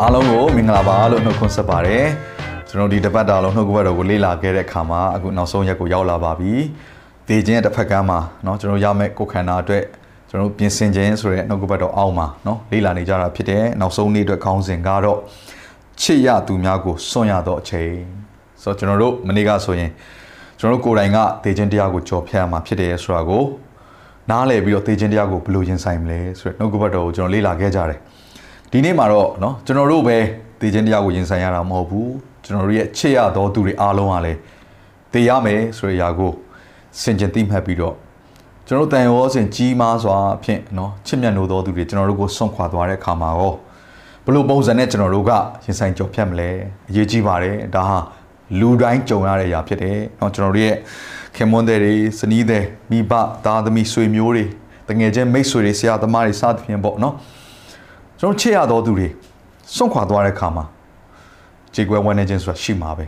အားလုံးကိုမင်္ဂလာပါလို့နှုတ်ခွန်းဆက်ပါတယ်ကျွန်တော်ဒီတစ်ပတ်တာလုံးနှုတ်ကပတ်တော်ကိုလေ့လာခဲ့တဲ့အခါမှာအခုနောက်ဆုံးရက်ကိုရောက်လာပါပြီဒေခြင်းရဲ့တစ်ဖက်ကမ်းမှာเนาะကျွန်တော်ရမယ့်ကိုယ်ခန္ဓာအတွက်ကျွန်တော်ပြင်ဆင်ခြင်းဆိုတဲ့နှုတ်ကပတ်တော်အောက်မှာเนาะလေ့လာနေကြတာဖြစ်တယ်နောက်ဆုံးနေ့အတွက်ခေါင်းစဉ်ကတော့ချစ်ရသူများကိုစွန့်ရတော့အချိန်ဆိုတော့ကျွန်တော်တို့မနေ့ကဆိုရင်ကျွန်တော်တို့ကိုယ်တိုင်ကဒေခြင်းတရားကိုကြော်ဖြတ်ရမှာဖြစ်တယ်ဆိုတာကိုနားလည်ပြီးတော့ဒေခြင်းတရားကိုဘယ်လိုရင်ဆိုင်မလဲဆိုတဲ့နှုတ်ကပတ်တော်ကိုကျွန်တော်လေ့လာခဲ့ကြတယ် ဒီနေ့မှာတော့เนาะကျွန်တော်တို့ပဲဒေခြင်းတရားကိုရင်ဆိုင်ရတာမဟုတ်ဘူးကျွန်တော်တို့ရဲ့ချစ်ရသောသူတွေအားလုံးကလည်းတေရမယ်ဆိုတဲ့အရာကိုစင်ကြင်သိမှတ်ပြီးတော့ကျွန်တော်တို့တန်ရောစင်ကြီးမားစွာဖြင့်เนาะချစ်မြတ်နိုးသောသူတွေကျွန်တော်တို့ကိုဆွန့်ခွာသွားတဲ့အခါမှာရောဘယ်လိုပုံစံနဲ့ကျွန်တော်တို့ကရင်ဆိုင်ကြော်ဖြတ်မလဲအရေးကြီးပါတယ်ဒါဟာလူတိုင်းကြုံရတဲ့အရာဖြစ်တယ်เนาะကျွန်တော်တို့ရဲ့ခင်မွန်းတဲ့တွေစနီးတဲ့မိဘသားသမီးဆွေမျိုးတွေတငယ်ချင်းမိတ်ဆွေတွေဆရာသမားတွေစသဖြင့်ပေါ့เนาะ ကျွန်တော်ချစ်ရတော်သူတွေစွန့်ခွာသွားတဲ့ခါမှာကြေကွဲဝမ်းနေခြင်းဆိုတာရှိမှာပဲ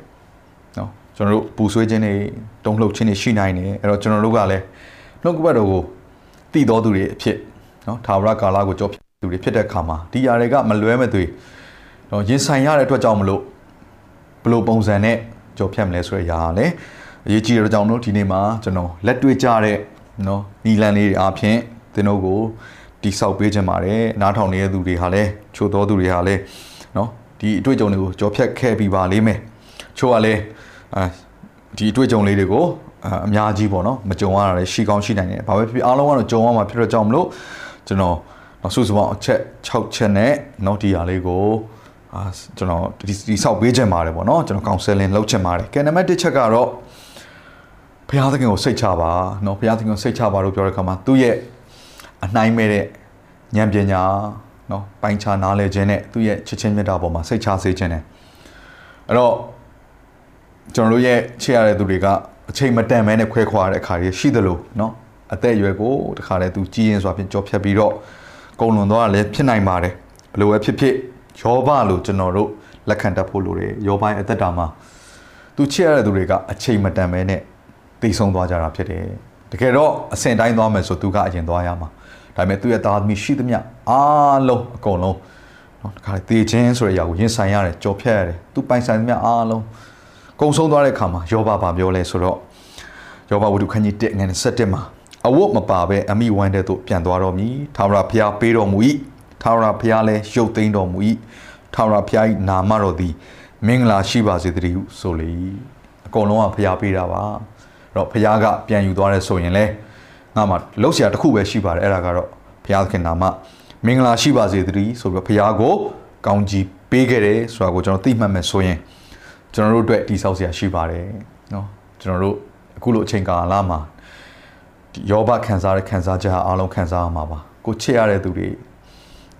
နော်ကျွန်တော်တို့ပူဆွေးခြင်းတွေတုံ့လှုပ်ခြင်းတွေရှိနိုင်တယ်အဲ့တော့ကျွန်တော်တို့ကလည်းနှုတ်ကပတ်တော်ကိုတည်တော်သူတွေအဖြစ်နော်သာဝရကာလကိုကြောဖြစ်သူတွေဖြစ်တဲ့ခါမှာဒီຢာတွေကမလွဲမသွေနော်ရင်ဆိုင်ရတဲ့အတွက်ကြောင့်မလို့ဘလို့ပုံစံနဲ့ကြောဖြတ်မလဲဆိုရရာလည်းအရေးကြီးတဲ့ကြောင့်မလို့ဒီနေ့မှာကျွန်တော်လက်တွေ့ကြတဲ့နော်နီလန်လေးတွေအားဖြင့်သင်တို့ကို တိဆောက်ပေးခြင်းပါတယ်နားထောင်နေတဲ့သူတွေဟာလည်းချို့တော်သူတွေဟာလည်းเนาะဒီအတွေ့အကြုံတွေကိုကြောဖြတ်ခဲ့ပြီးပါလိမ့်မယ်ချို့ကလည်းအာဒီအတွေ့အကြုံလေးတွေကိုအာအများကြီးပေါ့နော်မကြုံရတာလည်းရှိကောင်းရှိနိုင်တယ်ဘာပဲဖြစ်ဖြစ်အားလုံးကတော့ကြုံရမှာဖြစ်တော့ကြောင်းမလို့ကျွန်တော်နောက်စုစုပေါင်းအချက်6ချက်နဲ့နောက်ဒီဟာလေးကိုအာကျွန်တော်ဒီဒီဆောက်ပေးခြင်းပါတယ်ပေါ့နော်ကျွန်တော် counseling လုပ်ခြင်းပါတယ်ကဲနံပါတ်1ချက်ကတော့ဘုရားသခင်ကိုစိတ်ချပါเนาะဘုရားသခင်ကိုစိတ်ချပါလို့ပြောတဲ့အခါမှာသူ့ရဲ့ အနိုင်မဲ့တဲ့ဉာဏ်ပညာနော်ပိုင်းခြားနားလည်ခြင်းနဲ့သူ့ရဲ့ချစ်ချင်းမေတ္တာပေါ်မှာစိတ်ချစေခြင်းနဲ့အဲ့တော့ကျွန်တော်တို့ရဲ့ချစ်ရတဲ့သူတွေကအချိန်မတန်မဲနဲ့ခွဲခွာတဲ့အခါတွေရှိသလိုနော်အသက်အရွယ်ကိုတခါတည်းသူကြည်ရင်ဆိုဖြင့်ကြောဖြတ်ပြီးတော့ကုံလွန်သွားတာလည်းဖြစ်နိုင်ပါတယ်ဘလို့ပဲဖြစ်ဖြစ်ယောဘလို့ကျွန်တော်တို့လက်ခံတတ်ဖို့လိုတယ်ယောဘရဲ့အသက်တာမှာသူချစ်ရတဲ့သူတွေကအချိန်မတန်မဲနဲ့တည်ဆုံသွားကြတာဖြစ်တယ်တကယ်တော့အဆင့်တိုင်းသွားမယ်ဆိုသူကအရင်သွားရမှာ ဒါပေမဲ့သူ့ရဲ့သားသမီးရှိသမျှအားလုံးအကုန်လုံးနော်တခါလေတေခြင်းဆိုတဲ့အရာကိုရင်ဆိုင်ရတယ်ကြော်ဖြတ်ရတယ်သူပိုင်ဆိုင်သမျှအားလုံးကုံဆုံးသွားတဲ့အခါမှာယောဘဘာပြောလဲဆိုတော့ယောဘဝတ္ထုခန်းကြီး1ငွေ7မှာအဝတ်မပါဘဲအမိဝမ်းတဲ့သို့ပြန်သွားတော်မူ၏ထာဝရဘုရားပေးတော်မူ၏ထာဝရဘုရားလည်းရုပ်သိမ်းတော်မူ၏ထာဝရဘုရား၏နာမတော်သည်မင်္ဂလာရှိပါစေတည်းဟုဆိုလေအကုန်လုံးကဘုရားပေးတာပါအဲ့တော့ဘုရားကပြန်ယူသွားတယ်ဆိုရင်လည်း ငါမှလှုပ်ရှားတစ်ခုပဲရှိပါတယ်အဲ့ဒါကတော့ဘုရားသခင်နာမမင်္ဂလာရှိပါစေတည်းဆိုပြီးဘုရားကိုကောင်းကြီးပေးခဲ့တယ်ဆိုတာကိုကျွန်တော်သိမှတ်မယ်ဆိုရင်ကျွန်တော်တို့အတွက်တိဆောက်စရာရှိပါတယ်เนาะကျွန်တော်တို့အခုလိုအချိန်ကာလမှာဒီယောဘခံစားတဲ့ခံစားချက်အားလုံးခံစားရမှာပါကိုချစ်ရတဲ့သူတွေ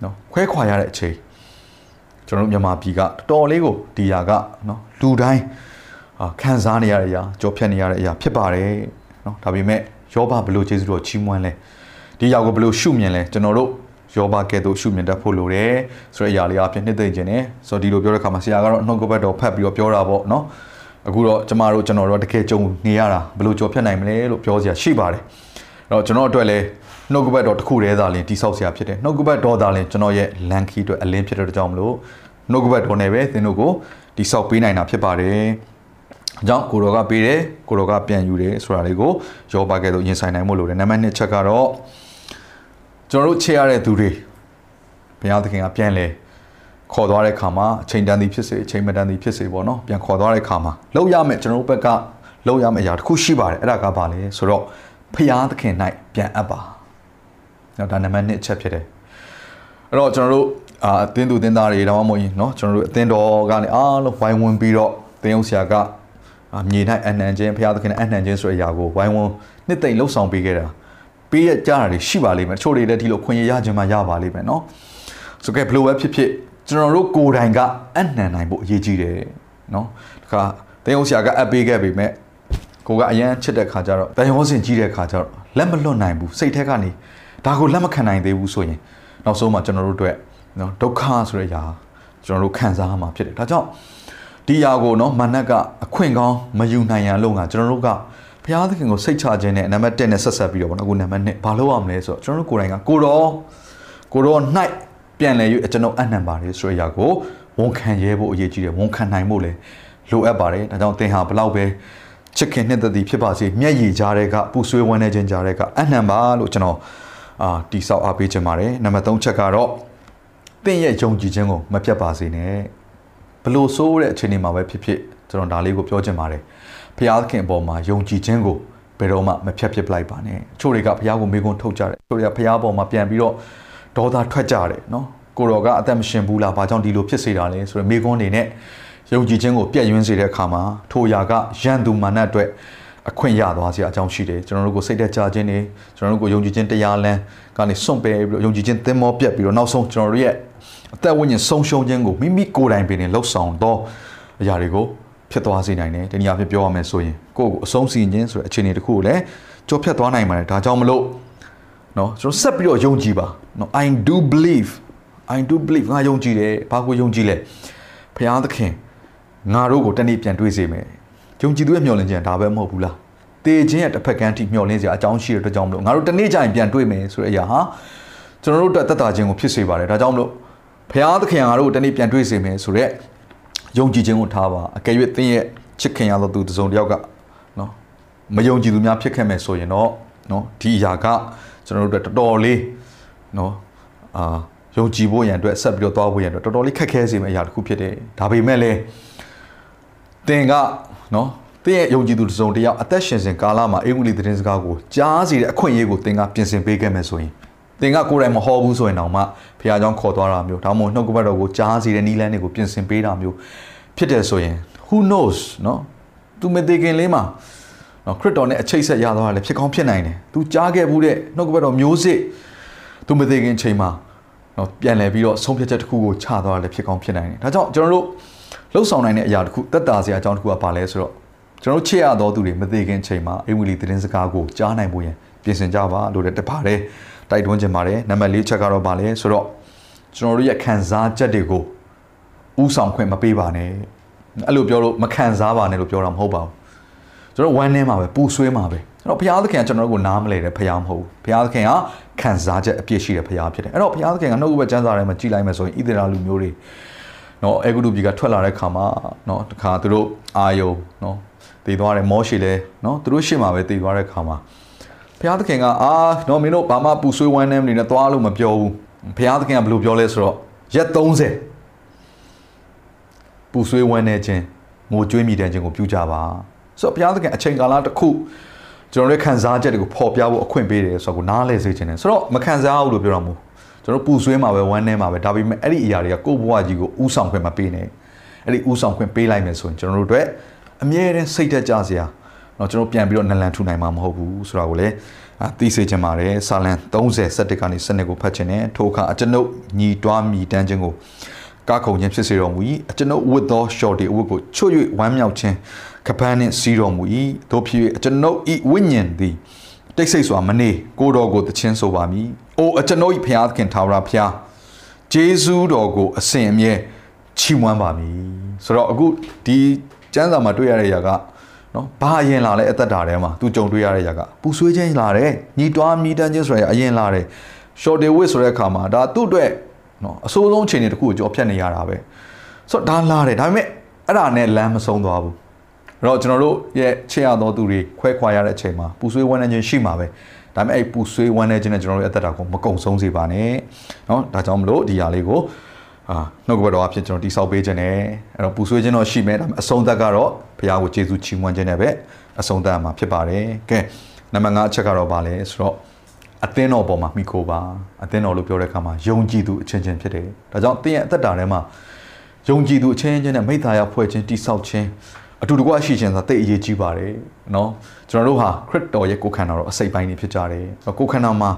เนาะခွဲခွာရတဲ့အချိန်ကျွန်တော်တို့မြန်မာပြည်ကတော်တော်လေးကိုဒီຢာကเนาะလူတိုင်းအာခံစားနေရတဲ့အရာကြောဖြတ်နေရတဲ့အရာဖြစ်ပါတယ်เนาะဒါပေမဲ့ ယောဘဘလို့ကျေးဇူးတော်ချီးမွမ်းလဲဒီယောက်ကိုဘလို့ရှုမြင်လဲကျွန်တော်တို့ယောဘကဲ့သို့ရှုမြင်တတ်ဖို့လိုတယ်ဆိုတဲ့အရာလေးအပြင်နှစ်သိမ့်ခြင်းနဲ့ဆိုတော့ဒီလိုပြောတဲ့ခါမှာဆရာကတော့နှုတ်ကပတ်တော်ဖတ်ပြီးတော့ပြောတာပေါ့နော်အခုတော့ကျမတို့ကျွန်တော်တို့တကယ်ကြုံနေရတာဘလို့ကြော်ဖြတ်နိုင်မလဲလို့ပြောစရာရှိပါတယ်အဲ့တော့ကျွန်တော်အတွက်လည်းနှုတ်ကပတ်တော်တစ်ခုတည်းသာလင်တိဆောက်စရာဖြစ်တယ်နှုတ်ကပတ်တော်သာလင်ကျွန်တော်ရဲ့လန်ခီအတွက်အလင်းဖြစ်တဲ့ကြောင့်မလို့နှုတ်ကပတ်တော်နဲ့ပဲသင်တို့ကိုတိဆောက်ပေးနိုင်တာဖြစ်ပါတယ် အကြောင်းကိုတော်ကပေးတယ်ကိုတော်ကပြန်ယူတယ်ဆိုတာလေးကိုရောပါကဲ့သို့ရင်ဆိုင်နိုင်မှုလို့တယ်နံပါတ်1ချက်ကတော့ကျွန်တော်တို့ချေရတဲ့သူတွေဘုရားသခင်ကပြန်လဲခေါ်သွားတဲ့ခါမှာအချိန်တန်သည်ဖြစ်စေအချိန်မတန်သည်ဖြစ်စေပေါ့နော်ပြန်ခေါ်သွားတဲ့ခါမှာလောက်ရမယ်ကျွန်တော်တို့ဘက်ကလောက်ရမယ့်အရာတစ်ခုရှိပါတယ်အဲ့ဒါကဘာလဲဆိုတော့ဘုရားသခင်၌ပြန်အပ်ပါနော်ဒါနံပါတ်1အချက်ဖြစ်တယ်အဲ့တော့ကျွန်တော်တို့အာအသင်းသူအသင်းသားတွေဒါမှမဟုတ်ရင်เนาะကျွန်တော်တို့အသင်းတော်ကနေအားလုံးဝိုင်းဝန်းပြီးတော့သင်းအောင်ဆရာကအာ မြေ၌အနှံခြင်းဘုရားသခင်အနှံခြင်းဆိုတဲ့အရာကိုဝိုင်းဝန်းနှစ်သိမ့်လှုပ်ဆောင်ပေးခဲ့တာပေးရကြတာတွေရှိပါလိမ့်မယ်တချို့တွေလည်းဒီလိုခွင့်ရရခြင်းမှရပါလိမ့်မယ်နော်ဆိုကြဘလို့ပဲဖြစ်ဖြစ်ကျွန်တော်တို့ကိုယ်တိုင်ကအနှံနိုင်ဖို့အရေးကြီးတယ်နော်တခါတန်ရုံဆရာကအပ်ပေးခဲ့ပေမဲ့ကိုကအရန်ချစ်တဲ့ခါကျတော့တန်ရုံစင်ကြီးတဲ့ခါကျတော့လက်မလွတ်နိုင်ဘူးစိတ်ထဲကနေဒါကိုလက်မခံနိုင်သေးဘူးဆိုရင်နောက်ဆုံးမှကျွန်တော်တို့အတွက်နော်ဒုက္ခဆိုတဲ့အရာကျွန်တော်တို့ခံစားရမှာဖြစ်တယ်ဒါကြောင့် ဒီຢာကိုနော်မနက်ကအခွင့်ကောင်းမယူနိုင်ရန်လို့ကကျွန်တော်တို့ကဘုရားသခင်ကိုစိတ်ချခြင်းနဲ့နံပါတ်1နဲ့ဆက်ဆက်ပြီးတော့ဗောနော်အခုနံပါတ်2ဘာလို့ရမလဲဆိုတော့ကျွန်တော်တို့ကိုယ်တိုင်ကကိုတော်ကိုတော်၌ပြန်လဲ၍ကျွန်တော်အနှံပါတယ်ဆိုတဲ့အရာကိုဝန်ခံရဲဖို့အရေးကြီးတယ်ဝန်ခံနိုင်ဖို့လည်းလိုအပ်ပါတယ်ဒါကြောင့်သင်ဟာဘလောက်ပဲချစ်ခင်နှစ်သက်သည်ဖြစ်ပါစေမျက်ရည်ကြားတဲ့ကပူဆွေးဝမ်းနေခြင်းကြားတဲ့ကအနှံပါလို့ကျွန်တော်အာတိဆောက်အားပေးခြင်းပါတယ်နံပါတ်3ချက်ကတော့သင်ရဲ့ယုံကြည်ခြင်းကိုမပြတ်ပါစေနဲ့ ဘလို့ဆိုးတဲ့အခြေအနေမှာပဲဖြစ်ဖြစ်ကျွန်တော်ဒါလေးကိုပြောချင်ပါတယ်ဖျားသခင်အပေါ်မှာယုံကြည်ခြင်းကိုဘယ်တော့မှမဖြတ်ဖြစ်ပလိုက်ပါနဲ့အချို့တွေကဖျားကိုမေးခွန်းထုတ်ကြတယ်အချို့တွေကဖျားပေါ်မှာပြန်ပြီးတော့ဒေါသထွက်ကြတယ်နော်ကိုတော်ကအသက်မရှင်ဘူးလားဘာကြောင့်ဒီလိုဖြစ်စေတာလဲဆိုတော့မေးခွန်းတွေနဲ့ယုံကြည်ခြင်းကိုပြည့်ယွင်းစေတဲ့အခါမှာထိုအရာကရန်သူမာနအတွက် အခွင့်ရသွားစရာအကြောင်းရှိတယ်ကျွန်တော်တို့ကိုစိတ်သက်သာခြင်းတွေကျွန်တော်တို့ကိုယုံကြည်ခြင်းတရားလမ်းကနေစွန့်ပယ်ပြီးတော့ယုံကြည်ခြင်းသင်္ဘောပြတ်ပြီးတော့နောက်ဆုံးကျွန်တော်တို့ရဲ့အသက်ဝိညာဉ်ဆုံးရှုံးခြင်းကိုမိမိကိုယ်တိုင်ပင်လှုပ်ဆောင်တော့အရာတွေကိုဖြစ်သွားစေနိုင်တယ်ဒီနေရာဖြစ်ပြောရမယ်ဆိုရင်ကိုယ့်ကိုအဆုံးစီရင်ခြင်းဆိုတဲ့အခြေအနေတစ်ခုကိုလည်းကြောဖြတ်သွားနိုင်ပါတယ်ဒါကြောင့်မလို့เนาะကျွန်တော်ဆက်ပြီးတော့ယုံကြည်ပါเนาะ I do believe I do believe ငါယုံကြည်တယ်ဘာကိုယုံကြည်လဲဖခင်သခင်ငါတို့ကိုတနေ့ပြန်တွေးစေမယ် ယုံကြည်သူရဲ့မျှော်လင့်ခြင်းဒါပဲမဟုတ်ဘူးလားတေခြင်းရဲ့တစ်ဖက်ကန်းထိမျှော်လင့်စရာအကြောင်းရှိတဲ့အတွက်ကြောင့်မလို့ငါတို့တနေ့ကျရင်ပြန်တွေ့မယ်ဆိုတဲ့အရာဟာကျွန်တော်တို့အတွက်သက်သာခြင်းကိုဖြစ်စေပါတယ်ဒါကြောင့်မလို့ဖခင်သခင်ငါတို့ကိုတနေ့ပြန်တွေ့စေမယ်ဆိုတော့ယုံကြည်ခြင်းကိုထားပါအကယ်၍သင်ရဲ့ချစ်ခင်ရသောသူတစ်စုံတစ်ယောက်ကနော်မယုံကြည်သူများဖြစ်ခဲ့မယ်ဆိုရင်တော့နော်ဒီအရာကကျွန်တော်တို့အတွက်တော်တော်လေးနော်အာယုံကြည်ဖို့ရန်အတွက်ဆက်ပြီးတော့သွားဖို့ရန်အတွက်တော်တော်လေးခက်ခဲစေမယ့်အရာတစ်ခုဖြစ်တယ်ဒါပေမဲ့လည်းသင်က နော်သင်ရဲ့ယုံကြည်သူတစ်စုံတစ်ယောက်အသက်ရှင်စဉ်ကာလမှာအင်္ဂလိပ်သတင်းစကားကိုကြားစီတဲ့အခွင့်အရေးကိုသင်ကပြင်ဆင်ပေးခဲ့မယ်ဆိုရင်သင်ကကိုယ်တိုင်မဟောဘူးဆိုရင်တော့မှဘုရားကျောင်းခေါ်သွားတာမျိုးဒါမှမဟုတ်နှုတ်ကပတ်တော်ကိုကြားစီတဲ့နီးလန်းတွေကိုပြင်ဆင်ပေးတာမျိုးဖြစ်တယ်ဆိုရင် who knows နော်သူမသိခင်လေးမှာနော်ခရစ်တော်နဲ့အချိတ်ဆက်ရသွားတာလည်းဖြစ်ကောင်းဖြစ်နိုင်တယ်သူကြားခဲ့ဘူးတဲ့နှုတ်ကပတ်တော်မျိုးစစ်သူမသိခင်ချိန်မှာနော်ပြန်လည်ပြီးတော့ဆုံးဖြတ်ချက်တစ်ခုကိုချသွားတာလည်းဖြစ်ကောင်းဖြစ်နိုင်တယ်ဒါကြောင့်ကျွန်တော်တို့ လှုပ်ဆောင်နိုင်တဲ့အရာတစ်ခုတက်တာစရာအကြောင်းတစ်ခုကဘာလဲဆိုတော့ကျွန်တော်ချစ်ရသောသူတွေမသိခင်ချိန်မှာအိမ်ဝီလီသတင်းစကားကိုကြားနိုင်ဖို့ရန်ပြင်ဆင်ကြပါလို့လည်းတပါတယ်တိုက်တွန်းချင်ပါတယ်နံပါတ်၄ချက်ကတော့ဘာလဲဆိုတော့ကျွန်တော်တို့ရဲ့ခံစားချက်တွေကိုဥဆောင်ခွင့်မပေးပါနဲ့အဲ့လိုပြောလို့မခံစားပါနဲ့လို့ပြောတာမဟုတ်ပါဘူးကျွန်တော်ဝမ်းထဲမှာပဲပူဆွေးမှာပဲကျွန်တော်ဘုရားသခင်ကကျွန်တော်တို့ကိုနားမလဲတဲ့ဘုရားမဟုတ်ဘူးဘုရားသခင်ကခံစားချက်အပြည့်ရှိတဲ့ဘုရားဖြစ်တယ်အဲ့တော့ဘုရားသခင်ကနှုတ်ဘက်ကျမ်းစာထဲမှာကြည်လိုက်မယ်ဆိုရင်ဣသရေလလူမျိုးတွေ နော်အေဂုတုပြည်ကထွက်လာတဲ့ခါမှာနော်တခါသူတို့အာယုံနော်တည်သွားတယ်မောရှေလဲနော်သူတို့ရှေ့မှာပဲတည်သွားတဲ့ခါမှာဘုရားသခင်ကအာနော်မင်းတို့ဘာမှပူဆွေးဝမ်းနေမနေနဲ့သွားလို့မပြောဘူးဘုရားသခင်ကဘယ်လိုပြောလဲဆိုတော့ရက်30ပူဆွေးဝမ်းနေခြင်းငိုကြွေးမိတဲ့ခြင်းကိုပြုကြပါဆိုတော့ဘုရားသခင်အချိန်ကာလတစ်ခုကျွန်တော်တို့ခံစားချက်တွေကိုပေါ်ပြဖို့အခွင့်ပေးတယ်ဆိုတော့ကိုနားလဲစေခြင်းတယ်ဆိုတော့မခံစားဘူးလို့ပြောတော့မဟုတ် ကျွန်တော်ပူဆွေးမှာပဲဝမ်းနေမှာပဲဒါပေမဲ့အဲ့ဒီအရာတွေကကိုယ့်ဘဝကြီးကိုဥဆောင်ခွင့်မပေးနဲ့အဲ့ဒီဥဆောင်ခွင့်ပေးလိုက်မယ်ဆိုရင်ကျွန်တော်တို့အတွက်အမြဲတမ်းစိတ်သက်ကြစရာเนาะကျွန်တော်ပြန်ပြီးတော့နလန်ထူနိုင်မှာမဟုတ်ဘူးဆိုတာကိုလည်းသိစေချင်ပါတယ်စာလံ30 7ကနေစနစ်ကိုဖတ်ခြင်းနဲ့ထိုအခါအကျွန်ုပ်ညီတွားမြည်တမ်းခြင်းကိုကားခုံခြင်းဖြစ်စေတော်မူ၏အကျွန်ုပ်ဝတ်သောရှော်ဒီအဝတ်ကိုချွတ်၍ဝမ်းမြောက်ခြင်းကပန်းနှင့်စီးတော်မူ၏တို့ဖြစ်၍အကျွန်ုပ်ဤဝိညာဉ်သည်တိတ်ဆိတ်စွာမနေကိုတော်ကိုတခြင်းဆိုပါမည်။ အိုအကျွန်ုပ်၏ဖျားသခင်ထာဝရဖျားဂျေဇူးတော်ကို အစဉ်အမြဲချီးမွမ်းပါမည်။ဆိုတော့အခုဒီကျမ်းစာမှာတွေ့ရတဲ့ຢာကနော်ဘာအရင်လာလဲအသက်တာထဲမှာသူကြုံတွေ့ရတဲ့ຢာကပူဆွေးခြင်းလာတယ်ညီတွားမြည်တမ်းခြင်းဆိုရအရင်လာတယ် short day wait ဆိုတဲ့အခါမှာဒါသူ့အတွက်နော်အဆိုးဆုံးအခြေအနေတစ်ခုကိုကြော်ဖြတ်နေရတာပဲဆိုတော့ဒါလာတယ်ဒါပေမဲ့အဲ့ဒါနဲ့လမ်းမဆုံးသွားဘူးအဲ့တော့ကျွန်တော်တို့ရဲ့ချစ်ရသောသူတွေခွဲခွာရတဲ့အချိန်မှာပူဆွေးဝမ်းနေခြင်းရှိမှာပဲ ဒါပေမဲ့အဲ့ပူဆွေးဝမ်းနေခြင်းနဲ့ကျွန်တော်တို့ရဲ့အသက်တာကိုမကုံဆုံးစေပါနဲ့เนาะဒါကြောင့်မလို့ဒီຢာလေးကိုအာနှုတ်ကပတ်တော်အဖြစ်ကျွန်တော်တိဆောက်ပေးခြင်းနဲ့အဲ့တော့ပူဆွေးခြင်းတော့ရှိမယ်ဒါပေမဲ့အဆုံးသက်ကတော့ဘုရားကိုကျေးဇူးချီးမွမ်းခြင်းနဲ့ပဲအဆုံးသက်မှာဖြစ်ပါတယ်ကဲနံပါတ်5အချက်ကတော့ဗာလဲဆိုတော့အသင်းတော်ပေါ်မှာမိခိုးပါအသင်းတော်လို့ပြောတဲ့အခါမှာယုံကြည်သူအချင်းချင်းဖြစ်တယ်ဒါကြောင့်သင်ရဲ့အသက်တာထဲမှာယုံကြည်သူအချင်းချင်းနဲ့မိသားရဖွဲ့ခြင်းတိဆောက်ခြင်း အတူတကွရှိခြင်းဆိုတာတိတ်အရေးကြီးပါတယ်เนาะကျွန်တော်တို့ဟာခရစ်တော်ရဲ့ကိုယ်ခန္ဓာတော်အစိတ်ပိုင်းတွေဖြစ်ကြတယ်ကိုယ်ခန္ဓာမှာ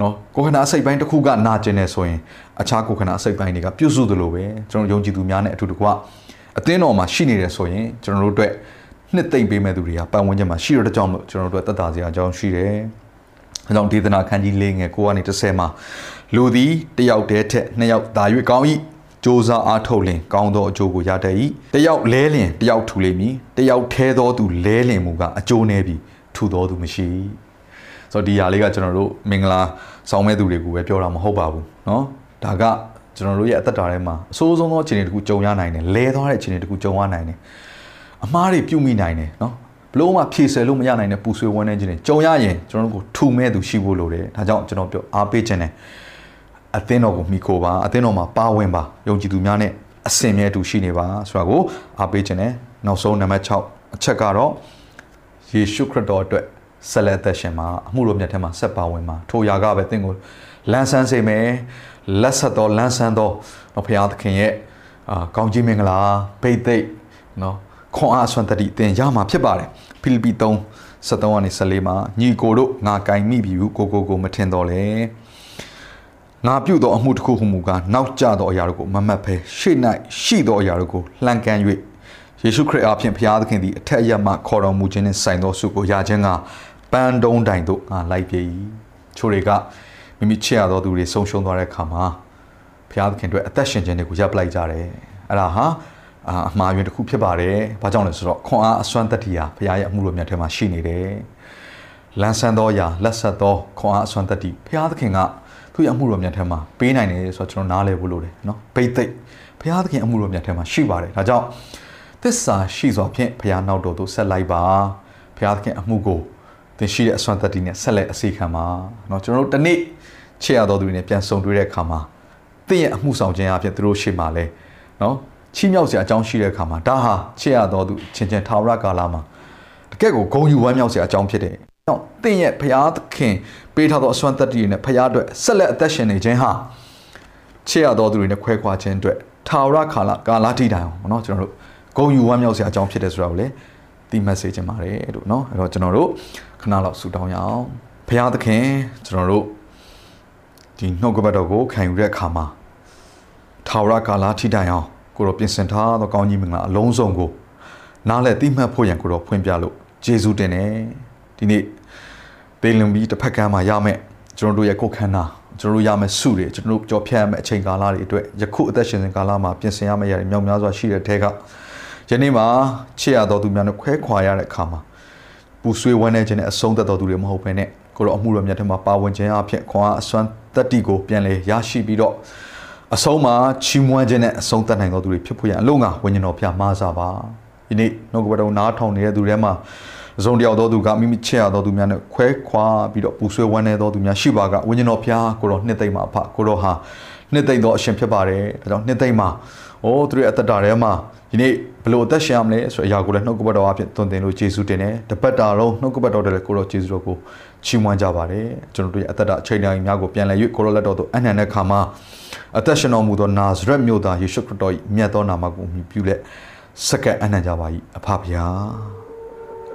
နော်ကိုခန္ဓာအစိတ်ပိုင်းတစ်ခုကနာကျင်နေဆိုရင်အခြားကိုခန္ဓာအစိတ်ပိုင်းတွေကပြုစုသလိုပဲကျွန်တော်ယုံကြည်သူများနဲ့အတူတကွအသင်းတော်မှာရှိနေတယ်ဆိုရင်ကျွန်တော်တို့အတွက်နှစ်သိမ့်ပေးမဲ့သူတွေကပတ်ဝန်းကျင်မှာရှိရတဲ့ကြောင့်မို့ကျွန်တော်တို့အတွက်တတ်တာစရာအကြောင်းရှိတယ်။အဲကြောင့်ဒေသနာခန်းကြီး၄ငယ်9ကနေ10မှာလူသည်တယောက်တည်းထက်နှစ်ယောက်သာ၍ကောင်း၏ စ조사အားထုတ်လင်ကောင်းသောအကျိုးကိုရတတ်၏တယောက်လဲလင်တယောက်ထူလိမ့်မည်တယောက်ထဲသောသူလဲလင်မူကအကျိုးနည်းပြီးထူသောသူမရှိဆိုတော့ဒီຢာလေးကကျွန်တော်တို့မင်္ဂလာဆောင်မဲ့သူတွေကိုပဲပြောတာမဟုတ်ပါဘူးเนาะဒါကကျွန်တော်တို့ရဲ့အသက်တာထဲမှာအဆိုးဆုံးသောအခြေအနေတခုကြုံရနိုင်တယ်လဲသွားတဲ့အခြေအနေတခုကြုံရနိုင်တယ်အမားတွေပြုတ်မိနိုင်တယ်เนาะဘလို့မှဖြည့်ဆယ်လို့မရနိုင်တဲ့ပူဆွေးဝန်းနေခြင်းတွေကြုံရရင်ကျွန်တော်တို့ကိုထူမဲ့သူရှိဖို့လိုတယ်ဒါကြောင့်ကျွန်တော်ပြောအားပေးခြင်းတယ် အသင်းတော်ကိုမိခိုပါအသင်းတော်မှာပါဝင်ပါယုံကြည်သူများနဲ့အစင်မြဲတူရှိနေပါဆိုတာကိုအားပေးခြင်းတယ်နောက်ဆုံးနံပါတ်6အချက်ကတော့ယေရှုခရစ်တော်အတွက်ဆက်လက်သက်ရှင်မှာအမှုတော်မြတ်ထဲမှာဆက်ပါဝင်မှာထိုရာကပဲသင်ကိုလန်းဆန်းစေမယ်လက်ဆက်တော်လန်းဆန်းတော်ဘုရားသခင်ရဲ့အာကောင်းကြီးမင်္ဂလာဘိတ်သိက်နော်ခွန်အားဆွမ်းတတိသင်ရမှာဖြစ်ပါတယ်ဖိလိပ္ပိ3 73ကနေ14မှာညီကိုတို့ငါကင်မိပြီဟုကိုကိုကိုမထင်တော့လေ ငါပြုသောအမှုတစ်ခုဟုမူကားနောက်ကျသောအရာတို့ကိုမမတ်ဖဲရှေ့၌ရှိသောအရာတို့ကိုလှန်ကမ်း၍ယေရှုခရစ်အားဖြင့်ဘုရားသခင်သည်အထက်အရမှခေါ်တော်မူခြင်းနှင့်ဆိုင်သောဆုကိုရခြင်းကပန်းတုံးတိုင်တို့ငါလိုက်ပြေ၏ချို့တွေကမိမိချစ်ရသောသူတွေဆုံးရှုံးသွားတဲ့အခါမှာဘုရားသခင်အတွက်အသက်ရှင်ခြင်းတွေကိုရပ်ပလိုက်ကြတယ်အဲ့ဒါဟာအမှားယွင်းတစ်ခုဖြစ်ပါတယ်။ဘာကြောင့်လဲဆိုတော့ခွန်အားအစွမ်းတတ္တိဟာဘုရားရဲ့အမှုတော်မြတ်ထဲမှာရှိနေတယ်။လန်းဆန်းသောအရာလက်ဆက်သောခွန်အားအစွမ်းတတ္တိဘုရားသခင်က သူ့ရဲ့အမှုတော်မြတ်ထဲမှာပေးနိုင်တယ်ဆိုတော့ကျွန်တော်နားလည်ဖို့လိုတယ်နော်။ဘိတ်သိက်ဘုရားသခင်အမှုတော်မြတ်ထဲမှာရှိပါတယ်။ဒါကြောင့်သစ္စာရှိစွာဖြင့်ဘုရားနောက်တော်သို့ဆက်လိုက်ပါ။ဘုရားသခင်အမှုကိုသင်ရှိတဲ့အစွမ်းတတ္တိနဲ့ဆက်လက်အစီခံပါ။နော်ကျွန်တော်တို့တနေ့ချစ်ရတော်သူတွေနဲ့ပြန်ဆုံတွေ့တဲ့အခါမှာသင်ရဲ့အမှုဆောင်ခြင်းအပြင်သူတို့ရှေ့မှာလဲနော်ချီးမြှောက်စရာအကြောင်းရှိတဲ့အခါမှာဒါဟာချစ်ရတော်သူချင်းချင်းထာဝရကာလမှာတကယ့်ကိုဂုံယူဝမ်းမြောက်စရာအကြောင်းဖြစ်တယ်။ တော့သင်ရဲ့ဖရာသခင်ပေးထားသောအစွမ်းတတ္တိနဲ့ဖရာအတွက်ဆက်လက်အသက်ရှင်နေခြင်းဟာချစ်ရတော်သူတွေနဲ့ခွဲခွာခြင်းအတွက်ထာဝရကာလကာလတိတိုင်အောင်เนาะကျွန်တော်တို့ဂုံယူဝမ်းမြောက်စရာအကြောင်းဖြစ်တယ်ဆိုတာကိုလည်းဒီ message ချင်ပါတယ်လို့เนาะအဲ့တော့ကျွန်တော်တို့ခဏလောက်ဆူတောင်းရအောင်ဖရာသခင်ကျွန်တော်တို့ဒီနှုတ်ကပတ်တော်ကိုခံယူတဲ့အခါမှာထာဝရကာလထိတိုင်အောင်ကိုတော့ပြင်ဆင်ထားသောကောင်းကြီးမင်္ဂလာအလုံးစုံကိုနားလည်သိမှတ်ဖို့ရန်ကိုတော့ဖွင့်ပြလို့ဂျေဇုတင်တယ် ဒီနေ့ပေလင်ဘီတစ်ဖက်ကမ်းမှာရမယ်ကျွန်တော်တို့ရဲ့ကိုယ်ခန္ဓာကျွန်တော်တို့ရမယ်စုတွေကျွန်တော်တို့ကြော်ဖြတ်ရမယ်အချိန်ကာလတွေအတွက်ယခုအသက်ရှင်စဉ်ကာလမှာပြင်ဆင်ရမယ့်ရတယ်မြောက်များစွာရှိတဲ့ထဲကယနေ့မှာချစ်ရတော်သူများနဲ့ခွဲခွာရတဲ့အခါမှာပူဆွေးဝမ်းနေခြင်းနဲ့အဆုံးသက်တော်သူတွေမဟုတ်ဘဲနဲ့ကိုတော့အမှုတော်မြတ်ထဲမှာပါဝင်ခြင်းအဖြစ်ခွန်အားအစွမ်းတတ္တိကိုပြန်လဲရရှိပြီးတော့အဆုံးမှာချီးမွမ်းခြင်းနဲ့အဆုံးသတ်နိုင်သောသူတွေဖြစ်ဖို့ရန်အလုံးငါဝိညာဉ်တော်ဖျားမားစားပါဒီနေ့နှုတ်ကပတော်နားထောင်နေတဲ့သူတွေမှာ အစုံတယောက်သောသူကမိမိချစ်ရသောသူများနဲ့ခွဲခွာပြီးတော့ပူဆွေးဝမ်းနေသောသူများရှိပါကဝိညာဉ်တော်ဖျားကိုတော့နှစ်သိမ့်မှာအဖကိုတော့ဟာနှစ်သိမ့်သောအရှင်ဖြစ်ပါတယ်ဒါကြောင့်နှစ်သိမ့်မှာအိုးသူရဲ့အသက်တာထဲမှာဒီနေ့ဘလို့အသက်ရှင်ရမလဲဆိုအရာကိုလည်းနှုတ်ကပတ်တော်အဖြစ်သွန်သင်လို့ယေရှုတင်တယ်တပတ်တာလုံးနှုတ်ကပတ်တော်တည်းလည်းကိုတော့ယေရှုတော်ကိုချီးမွမ်းကြပါတယ်ကျွန်တော်တို့ရဲ့အသက်တာအချိန်တိုင်းများကိုပြန်လည်၍ကိုရောလက်တော်သို့အနှံတဲ့ခါမှာအသက်ရှင်တော်မူသောနာဇရက်မြို့သားယေရှုခရစ်တော်၏မြတ်သောနာမကိုမြည်ပြုလက်စက္ကန့်အနှံကြပါ၏အဖဖျား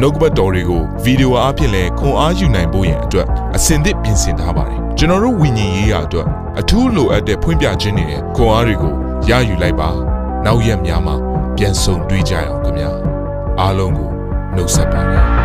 နှုတ်ကပတ်တော်တွေကိုဗီဒီယိုအားဖြင့်လည်းခွန်အားယူနိုင်ဖို့ရန်အတွက်အစင်သစ်ပြင်ဆင်ထားပါတယ်။ကျွန်တော်တို့ဝိညာဉ်ရေးရာအတွက်အထူးလိုအပ်တဲ့ဖွင့်ပြခြင်းတွေနဲ့ခွန်အားတွေကိုရယူလိုက်ပါ။နောက်ရက်များမှာပြန်ဆုံတွေ့ကြရအောင်ခင်ဗျာ။အားလုံးကိုနှုတ်ဆက်ပါတယ်။